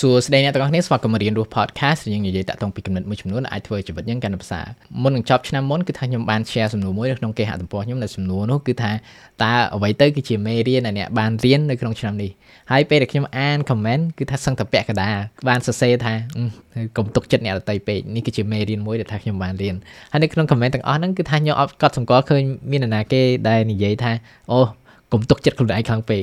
សួស្តីអ្នកទាំងអស់គ្នាស្វាគមន៍មករៀនរស់ podcast យើងនិយាយតាក់ទងពីគំនិតមួយចំនួនដែលអាចធ្វើជីវិតយើងកាន់តែប្រសើរមុននឹងចប់ឆ្នាំមុនគឺថាខ្ញុំបាន share សំណួរមួយនៅក្នុងគេហទំព័រខ្ញុំដែលសំណួរនោះគឺថាតើអ្វីទៅគឺជាមេរៀនដែលអ្នកបានរៀននៅក្នុងឆ្នាំនេះហើយពេលដែលខ្ញុំអាន comment គឺថាសឹងតែពាក់កណ្ដាលបានសរសេរថាកុំទុកចិត្តអ្នកដទៃពេកនេះគឺជាមេរៀនមួយដែលថាខ្ញុំបានរៀនហើយនៅក្នុង comment ទាំងអស់ហ្នឹងគឺថាខ្ញុំអត់កត់សម្គាល់ឃើញមាននរណាគេដែលនិយាយថាអូកុំទុកចិត្តខ្លួនឯងខ្លាំងពេក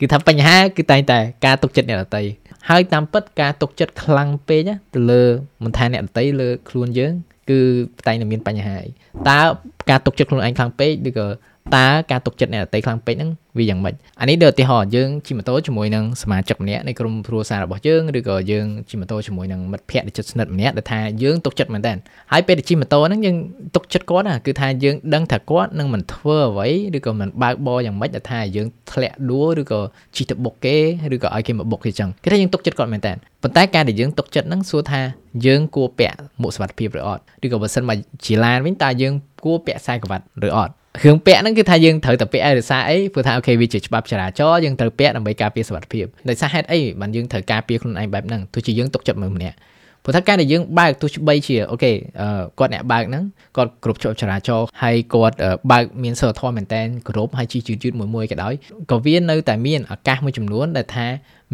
គឺថាបញ្ហាគឺតែងតែការទុកចិត្តអ្នកដទៃ ហើយតាមពិតការទុកចិត្តខ្លាំងពេកទៅលើមិនថាអ្នកដទៃលើខ្លួនយើង គឺតែងតែមានបញ្ហាតើការទុកចិត្តខ្លួនឯងខ្លាំងពេកឬក៏ តើការទុកចិត្តអ្នកដទៃខ្លាំងពេកហ្នឹងវាយ៉ាងម៉េចអានេះដូចឧទាហរណ៍យើងជិះម៉ូតូជាមួយនឹងសមាជិកម្នាក់នៃក្រុមគ្រួសាររបស់យើងឬក៏យើងជិះម៉ូតូជាមួយនឹងមិត្តភ័ក្តិដែលជិតស្និទ្ធម្នាក់ដែលថាយើងទុកចិត្តមែនតើហើយពេលដែលជិះម៉ូតូហ្នឹងយើងទុកចិត្តគាត់ណាគឺថាយើងដឹងថាគាត់នឹងមិនធ្វើអ្វីឬក៏មិនបើកបរយ៉ាងម៉េចដែលថាយើងធ្លាក់ដួលឬក៏ជិះទៅបុកគេឬក៏ឲ្យគេមកបុកគេចឹងគេថាយើងទុកចិត្តគាត់មែនតើប៉ុន្តែការដែលយើងទុកចិត្តហ្នឹងសួរថាយើងគួរពាក់មួកសុវត្ថិភាពឬអត់ឬក៏បើសិនមកជាឡានវិញតើយើងគួរពាក់ខ្សែក្រវ៉ាត់ឬអត់ គ្រឿងពាក់ហ្នឹងគឺថាយើងត្រូវតែពាក់ឲ្យរសារអីព្រោះថាអូខេវាជាច្បាប់ចរាចរណ៍យើងត្រូវពាក់ដើម្បីការពារសុវត្ថិភាពដោយសារហេតុអីបានយើងត្រូវការពារខ្លួនឯងបែបហ្នឹងទោះជាយើងទុកចិត្តមើលម្នាក់ព្រោះថាការដែលយើងបើកទោះបីជាអូខេគាត់អ្នកបើកហ្នឹងគាត់គ្រប់ច្បាប់ចរាចរណ៍ហើយគាត់បើកមានសិលធម៌មែនតែនគ្រប់ហើយជិះយឺតយឺតមួយមួយក៏ដោយក៏វានៅតែមានឱកាសមួយចំនួនដែលថា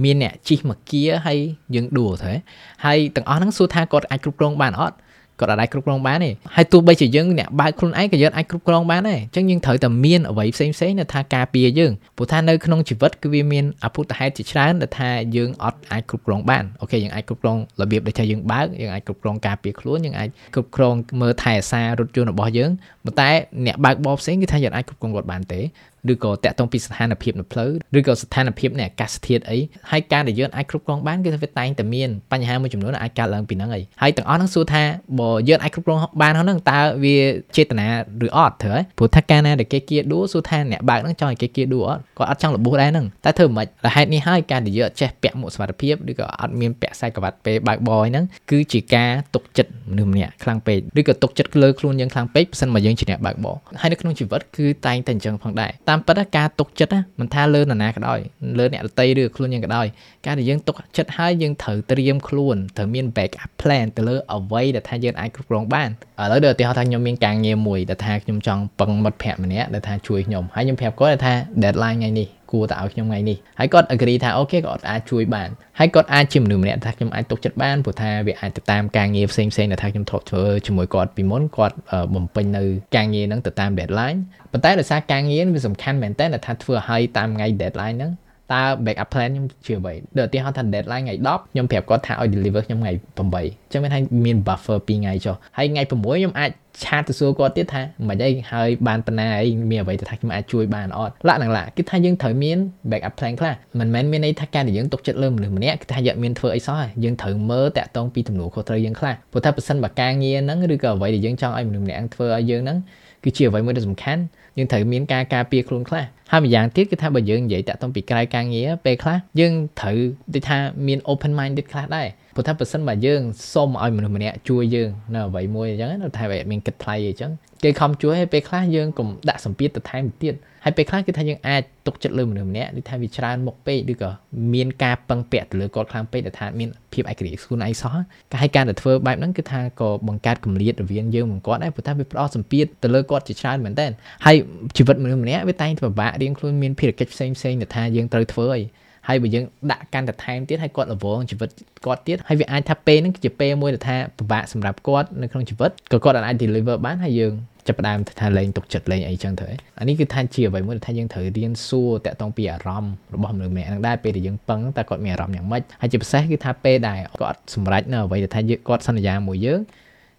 មានអ្នកជិះមកគៀហើយយើងដួលទៅហើយទាំងអស់ហ្នឹងសួរថាគាត់អាចគ្រប់គ្រងបានអត់ គាត់អាចគ្រប់គ្រងបានទេហើយទោះបីជាយើងអ្នកបើកខ្លួនឯងក៏យើងអាចគ្រប់គ្រងបានដែរអញ្ចឹងយើងត្រូវតែមានអ្វីផ្សេងផ្សេងនៅថាការពារយើងព្រោះថានៅក្នុងជីវិតគឺវាមានអភូតហេតុជាច្រើនដែលថាយើងអត់អាចគ្រប់គ្រងបានអូខេយើងអាចគ្រប់គ្រងរបៀបដែលថាយើងបើកយើងអាចគ្រប់គ្រងការពារខ្លួនយើងអាចគ្រប់គ្រងមើលថែអាសារថយន្តរបស់យើងប៉ុន្តែអ្នកបើកបរផ្សេងគឺថាយើងអាចគ្រប់គ្រងគាត់បានទេ ឬក៏តាក់ទងពីស្ថានភាពនៅផ្លូវឬក៏ស្ថានភាពនៃអាកាសធាតុអីហើយការដែលយើងអាចគ្រប់គ្រងបានគឺថាវាតែងតែមានបញ្ហាមួយចំនួនអាចកើតឡើងពីហ្នឹងអីហើយទាំងអស់ហ្នឹងសួរថាបើយើងអាចគ្រប់គ្រងបានហ្នឹងតើវាចេតនាឬអត់ត្រូវហើយព្រោះថាការណាដែលគេគៀដួលសួរថាអ្នកបើកហ្នឹងចង់ឲ្យគេគៀដួលអត់គាត់អត់ចង់របួសដែរហ្នឹងតែធ្វើមិនខ្មិចហេតុនេះហើយការដែលយើងអត់ចេះពាក់មួកសុវត្ថិភាពឬក៏អត់មានពាក់ខ្សែក្រវ៉ាត់ពេលបើកបរហ្នឹងគឺជាការទុកចិត្តមនុស្សម្នាក់ខ្លាំងពេកឬក៏ទុកចិត្តលើខ្លួនយើងខ្លាំងពេកប៉ះសិនមកយើងជាអ្នកបើកបរហើយនៅក្នុងជីវិតគឺតែងតែអញ្ចឹងផងដែរតាមពិតការទុកចិត្តណាមិនថាលើនរណាក៏ដោយលើអ្នកដតីឬខ្លួនយើងក៏ដោយការដែលយើងទុកចិត្តហើយយើងត្រូវត្រៀមខ្លួនត្រូវមាន backup plan ទៅលើអ្វីដែលថាយើងអាចគ្រប់គ្រងបានឥឡូវដូចឧទាហរណ៍ថាខ្ញុំមានការងារមួយដែលថាខ្ញុំចង់ពឹងមិត្តភ័ក្តិម្នាក់ដែលថាជួយខ្ញុំហើយខ្ញុំប្រាប់គាត់ថា deadline ថ្ងៃនេះ គួរតែឲ្យខ្ញុំថ្ងៃនេះហើយគាត់ agree ថាអូខេគាត់អាចជួយបានហើយគាត់អាចជាមនុស្សម្នាក់ថាខ្ញុំអាចទុកចិត្តបានព្រោះថាវាអាចទៅតាមការងារផ្សេងផ្សេងដែលថាខ្ញុំធ្លាប់ធ្វើជាមួយគាត់ពីមុនគាត់បំពេញនៅការងារហ្នឹងទៅតាម deadline ប៉ុន្តែដោយសារការងារវាសំខាន់មែនតើថាធ្វើឲ្យតាមថ្ងៃ deadline ហ្នឹងតើ backup plan ខ្ញុំជាអ្វីដូចឧទាហរណ៍ថា deadline ថ្ងៃ10ខ្ញុំប្រាប់គាត់ថាឲ្យ deliver ខ្ញុំថ្ងៃ8អញ្ចឹងមានថាមាន buffer 2ថ្ងៃចុះហើយថ្ងៃ6ខ្ញុំអាច ឆាតទៅសួរគាត់ទៀតថាមិនអីហើយបានប៉ុណ្ណាអីមានអ្វីទៅថាខ្ញុំអាចជួយបានអត់ឡាក់នឹងឡាក់គឺថាយើងត្រូវមាន backup plan ខ្លះមិនមែនមានន័យថាការដែលយើងទុកចិត្តលើមនុស្សម្នាក់គឺថាយើងមានធ្វើអីសោះយើងត្រូវមើលតាក់ទងពីទំនួលខុសត្រូវយើងខ្លះព្រោះថាបើសិនបើការងារហ្នឹងឬក៏អ្វីដែលយើងចង់ឲ្យមនុស្សម្នាក់ធ្វើឲ្យយើងហ្នឹងគឺជាអ្វីមួយដែលសំខាន់យើងត្រូវមានការការពារខ្លួនខ្លះហើយម្យ៉ាងទៀតគឺថាបើយើងនិយាយតាក់ទងពីក្រៅការងារពេលខ្លះយើងត្រូវដូចថាមាន open minded ខ្លះដែរ ព្រោះថាបើសិនបើយើងសុំឲ្យមនុស្សម្នាក់ជួយយើងនៅអ្វីមួយអញ្ចឹងនៅតែវាមានគិតថ្លៃអញ្ចឹងគេខំជួយឲ្យពេលខ្លះយើងកុំដាក់សម្ពាធទៅថែមទៀតហើយពេលខ្លះគឺថាយើងអាចទុកចិត្តលើមនុស្សម្នាក់ដូចថាវាច្រើនមុខពេកឬក៏មានការពឹងពាក់ទៅលើគាត់ខ្លាំងពេកដែលថាមានភាពឯករាជ្យខ្លួនឯងសោះការឲ្យការទៅធ្វើបែបហ្នឹងគឺថាក៏បង្កើតគម្លាតរវាងយើងនិងគាត់ដែរព្រោះថាវាផ្ដោតសម្ពាធទៅលើគាត់ជាច្រើនមែនតើហើយជីវិតមនុស្សម្នាក់វាតែងតែពិបាករៀងខ្លួនមានភារកិច្ចផ្សេងផ្សេងដែលថាយើងត្រូវធ្វើហើយ ហើយបើយើងដាក់កាន់តែថែមទៀតហើយគាត់រវងជីវិតគាត់ទៀតហើយវាអាចថាពេលហ្នឹងគឺជាពេលមួយដែលថាពិបាកសម្រាប់គាត់នៅក្នុងជីវិតក៏គាត់អាច deliver បានហើយយើងចាប់ផ្ដើមថាលេងទុកចិត្តលេងអីចឹងទៅអានេះគឺថាជាអ្វីមួយដែលថាយើងត្រូវរៀនសួរតាក់ទងពីអារម្មណ៍របស់មនុស្សម្នាក់ហ្នឹងដែរពេលដែលយើងពឹងតើគាត់មានអារម្មណ៍យ៉ាងម៉េចហើយជាពិសេសគឺថាពេលដែលគាត់សម្រេចនៅអ្វីដែលថាគាត់សន្យាមួយយើង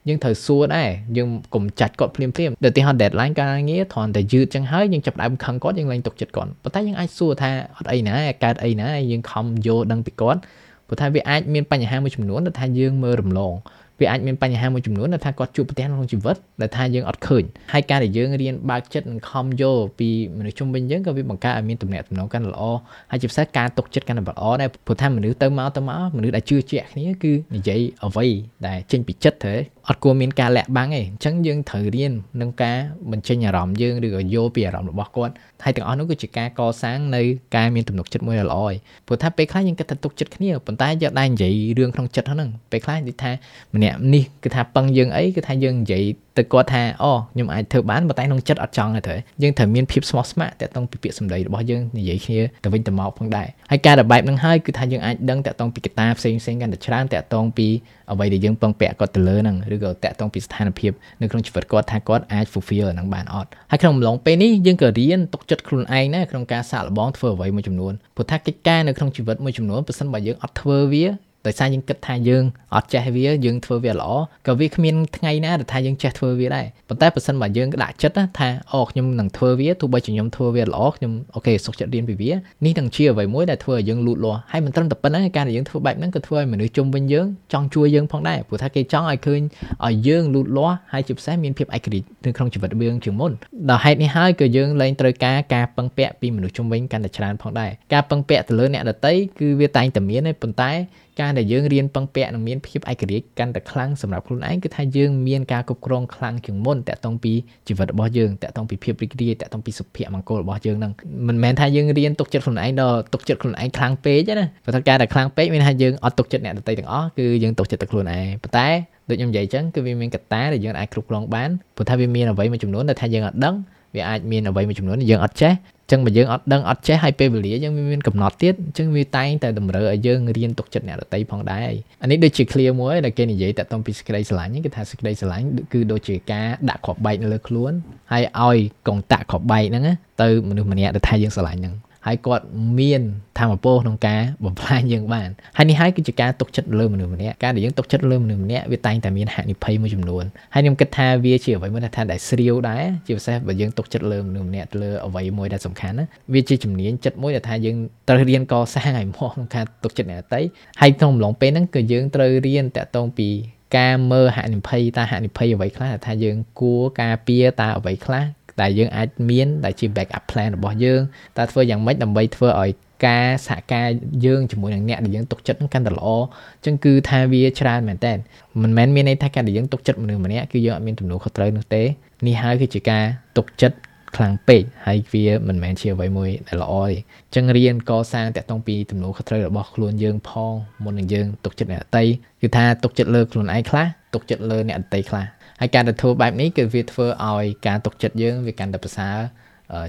យើងត្រូវសួរដែរយើងកុំចាច់គាត់ភ្លាមភ្លាមដូចទីហោ deadline ការងារគ្រាន់តែយឺតចឹងហើយយើងចាប់ដើមខឹងគាត់យើងលែងទុកចិត្តគាត់ប៉ុន្តែយើងអាចសួរថាអត់អីណាកើតអីណាយើងខំយកដឹងពីគាត់ព្រោះថាវាអាចមានបញ្ហាមួយចំនួនដែលថាយើងមើលរំលង វាអាចមានបញ្ហាមួយចំនួនដែលថាគាត់ជួបប្រទះក្នុងជីវិតដែលថាយើងអត់ឃើញហើយការដែលយើងរៀនបើកចិត្តនិងខំយកពីមនុស្សជុំវិញយើងក៏វាបង្កើតឲ្យមានទំនាក់ទំនងកាន់តែល្អហើយជាពិសេសការទុកចិត្តកាន់តែល្អដែរព្រោះថាមនុស្សទៅមកទៅមកមនុស្សដែលជឿជាក់គ្នាគឺនិយាយអ្វីដែលចេញពីចិត្តទៅអត់គួរមានការលាក់បាំងទេអញ្ចឹងយើងត្រូវរៀននឹងការបញ្ចេញអារម្មណ៍យើងឬក៏យកពីអារម្មណ៍របស់គាត់ហើយទាំងអស់នោះគឺជាការកសាងនៅការមានទំនុកចិត្តមួយដ៏ល្អហើយព្រោះថាពេលខ្លះយើងគិតថាទុកចិត្តគ្នាប៉ុន្តែយកដែរនិយាយរឿងក្នុងចិត្តហ្នឹងពេលខ្លះនិយាយថាម្នាក់នេះគឺថាពឹងយើងអីគឺថាយើងនិយាយទៅគាត់ថាអូខ្ញុំអាចធ្វើបានប៉ុន្តែក្នុងចិត្តអត់ចង់ទេយើងត្រូវមានភាពស្មោះស្ម័គ្រតាក់ទងពីពាក្យសម្ដីរបស់យើងនិយាយគ្នាទៅវិញទៅមកផងដែរហើយការដែលបែបហ្នឹងហើយគឺថាយើងអាចដឹងតាក់ទងពីកត្តាផ្សេងផ្សេងកាន់តែច្រើនតាក់ទងពីអ្វីដែលយើងពឹងពាក់គាត់ទៅលើហ្នឹងឬក៏តាក់ទងពីស្ថានភាពនៅក្នុងជីវិតគាត់ថាគាត់អាច fulfill អាហ្នឹងបានអត់ហើយក្នុងអំឡុងពេលនេះយើងក៏រៀនទុកចិត្តខ្លួនឯងដែរក្នុងការសាកល្បងធ្វើអ្វីមួយចំនួនព្រោះថាកិច្ចការនៅក្នុងជីវិតមួយចំនួនប្រសិនបើយើងអត់ធ្វើវា ដោយសារយើងគិតថាយើងអត់ចេះវាយើងធ្វើវាល្អក៏វាគ្មានថ្ងៃណាដែលថាយើងចេះធ្វើវាដែរប៉ុន្តែបើសិនបើយើងដាក់ចិត្តថាអូខ្ញុំនឹងធ្វើវាទោះបីជាខ្ញុំធ្វើវាល្អខ្ញុំអូខេសុខចិត្តរៀនពីវានេះនឹងជាអ្វីមួយដែលធ្វើឲ្យយើងលូតលាស់ហើយមិនត្រឹមតែប៉ុណ្ណឹងការដែលយើងធ្វើបែបហ្នឹងក៏ធ្វើឲ្យមនុស្សជុំវិញយើងចង់ជួយយើងផងដែរព្រោះថាគេចង់ឲ្យឃើញឲ្យយើងលូតលាស់ហើយជាពិសេសមានភាពឯករាជ្យនៅក្នុងជីវិតយើងជាងមុនដល់ហេតុនេះហើយក៏យើងលែងត្រូវការការពឹងពាក់ពីមនុស្សជុំវិញកាន់តែច្រើនផងដែរការពឹងពាក់ទៅលើអ្នកដទៃគឺវាតែងតែមានទេប៉ុន្តែ ការដែលយើងរៀនពឹងពាក់និងមានភាពឯករាជ្យកាន់តែខ្លាំងសម្រាប់ខ្លួនឯងគឺថាយើងមានការគ្រប់គ្រងខ្លាំងជាងមុនតាក់ទងពីជីវិតរបស់យើងតាក់ទងពីភាពរីករាយតាក់ទងពីសុភមង្គលរបស់យើងហ្នឹងមិនមែនថាយើងរៀនទុកចិត្តខ្លួនឯងដល់ទុកចិត្តខ្លួនឯងខ្លាំងពេកណាព្រោះថាការដែលខ្លាំងពេកមានថាយើងអត់ទុកចិត្តអ្នកដទៃទាំងអស់គឺយើងទុកចិត្តតែខ្លួនឯងប៉ុន្តែដូចខ្ញុំនិយាយអញ្ចឹងគឺវាមានកត្តាដែលយើងអាចគ្រប់គ្រងបានព្រោះថាវាមានអ្វីមួយចំនួនដែលថាយើងអត់ដឹងវាអាចមានអ្វីមួយចំនួនយើងអត់ចេះ ចឹងបើយើងអត់ដឹងអត់ចេះហើយពេលវេលាយើងមានកំណត់ទៀតអញ្ចឹងវាតែងតែតម្រូវឲ្យយើងរៀនទុកចិត្តអ្នកដតីផងដែរអានេះដូចជា clear មួយដែលគេនិយាយតាក់ទងពីសេចក្តីស្រឡាញ់គេថាសេចក្តីស្រឡាញ់គឺដូចជាការដាក់គ្រាប់បែកនៅលើខ្លួនហើយឲ្យកងតាក់គ្រាប់បែកហ្នឹងទៅមនុស្សម្នាក់ដែលថាយើងស្រឡាញ់ហ្នឹង ហើយគាត់មានធម៌ពលក្នុងការបំផ្លាញយើងបានហើយនេះហើយគឺជាការទុកចិត្តលើមនុស្សម្នាក់ការដែលយើងទុកចិត្តលើមនុស្សម្នាក់វាតែងតែមានហានិភ័យមួយចំនួនហើយខ្ញុំគិតថាវាជាអ្វីមួយថាដែលស្រាវដែរជាពិសេសបើយើងទុកចិត្តលើមនុស្សម្នាក់លើអ្វីមួយដែលសំខាន់ណាវាជាជំនាញចិត្តមួយដែលថាយើងត្រូវរៀនកសាងឲ្យមកក្នុងការទុកចិត្តអ្នកដទៃហើយក្នុងអំឡុងពេលហ្នឹងគឺយើងត្រូវរៀនតាក់ទងពីការមើលហានិភ័យតើហានិភ័យអ្វីខ្លះថាយើងគួរការពារតើអ្វីខ្លះ ដែលយើងអាចមានដែលជា backup plan របស់យើងតើធ្វើយ៉ាងម៉េចដើម្បីធ្វើឲ្យការសហការយើងជាមួយនឹងអ្នកដែលយើងទុកចិត្តកាន់តែល្អអញ្ចឹងគឺថាវាច្រើនមែនតើមិនមែនមានន័យថាការដែលយើងទុកចិត្តមនុស្សម្នាក់គឺយើងអត់មានទំនួលខុសត្រូវនោះទេនេះហើយគឺជាការទុកចិត្តខ្លាំងពេកហើយវាមិនមែនជាអ្វីមួយដែលល្អទេអញ្ចឹងរៀនកសាងតាក់ទងពីទំនួលខុសត្រូវរបស់ខ្លួនយើងផងមុននឹងយើងទុកចិត្តអ្នកដទៃគឺថាទុកចិត្តលើខ្លួនឯងខ្លះទុកចិត្តលើអ្នកដទៃខ្លះ ហើយការទៅធ្វើបែបនេះគឺវាធ្វើឲ្យការទុកចិត្តយើងវាកាន់តែប្រសើរ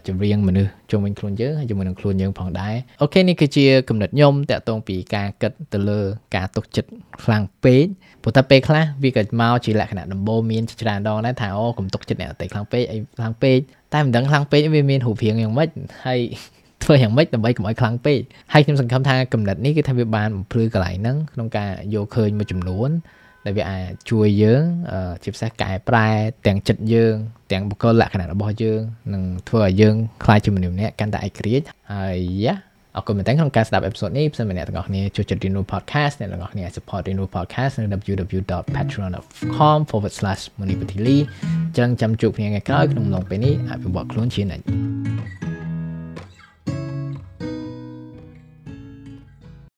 ចម្រៀងមនុស្សជុំវិញខ្លួនយើងហើយជាមួយនឹងខ្លួនយើងផងដែរអូខេនេះគឺជាគំនិតខ្ញុំតាក់ទងពីការគិតទៅលើការទុកចិត្តខ្លាំងពេកព្រោះតែពេលខ្លះវាក៏មកជាលក្ខណៈដំបូងមានច្រើនដងដែរថាអូកុំទុកចិត្តអ្នកដទៃខ្លាំងពេកអីខ្លាំងពេកតែមិនដឹងខ្លាំងពេកវាមានរូបរាងយ៉ាងម៉េចហើយធ្វើយ៉ាងម៉េចដើម្បីកុំឲ្យខ្លាំងពេកហើយខ្ញុំសង្ឃឹមថាគំនិតនេះគឺថាវាបានបំភ្លឺកន្លែងហ្នឹងក្នុងការយកឃើញមួយចំនួន ដែលវាអាចជួយយើងជាពិសេសកែប្រែទាំងចិត្តយើង ទាំងបុគ្គលលក្ខណៈរបស់យើងនឹងធ្វើឲ្យយើងខ្លាចជាមនុស្សម្នាក់កាន់តែឯករាជ្យហើយយ៉ាអរគុណមែនទែនក្នុងការស្ដាប់អេពីសូតនេះផ្សេងអ្នកទាំងអស់គ្នាជួយចុច Renew Podcast អ្នកទាំងអស់គ្នា support Renew Podcast នៅ www.patreon.com/monipatili ចឹងចាំជួបគ្នាថ្ងៃក្រោយក្នុងឡងពេលនេះអភិវឌ្ឍខ្លួនជានិច្ច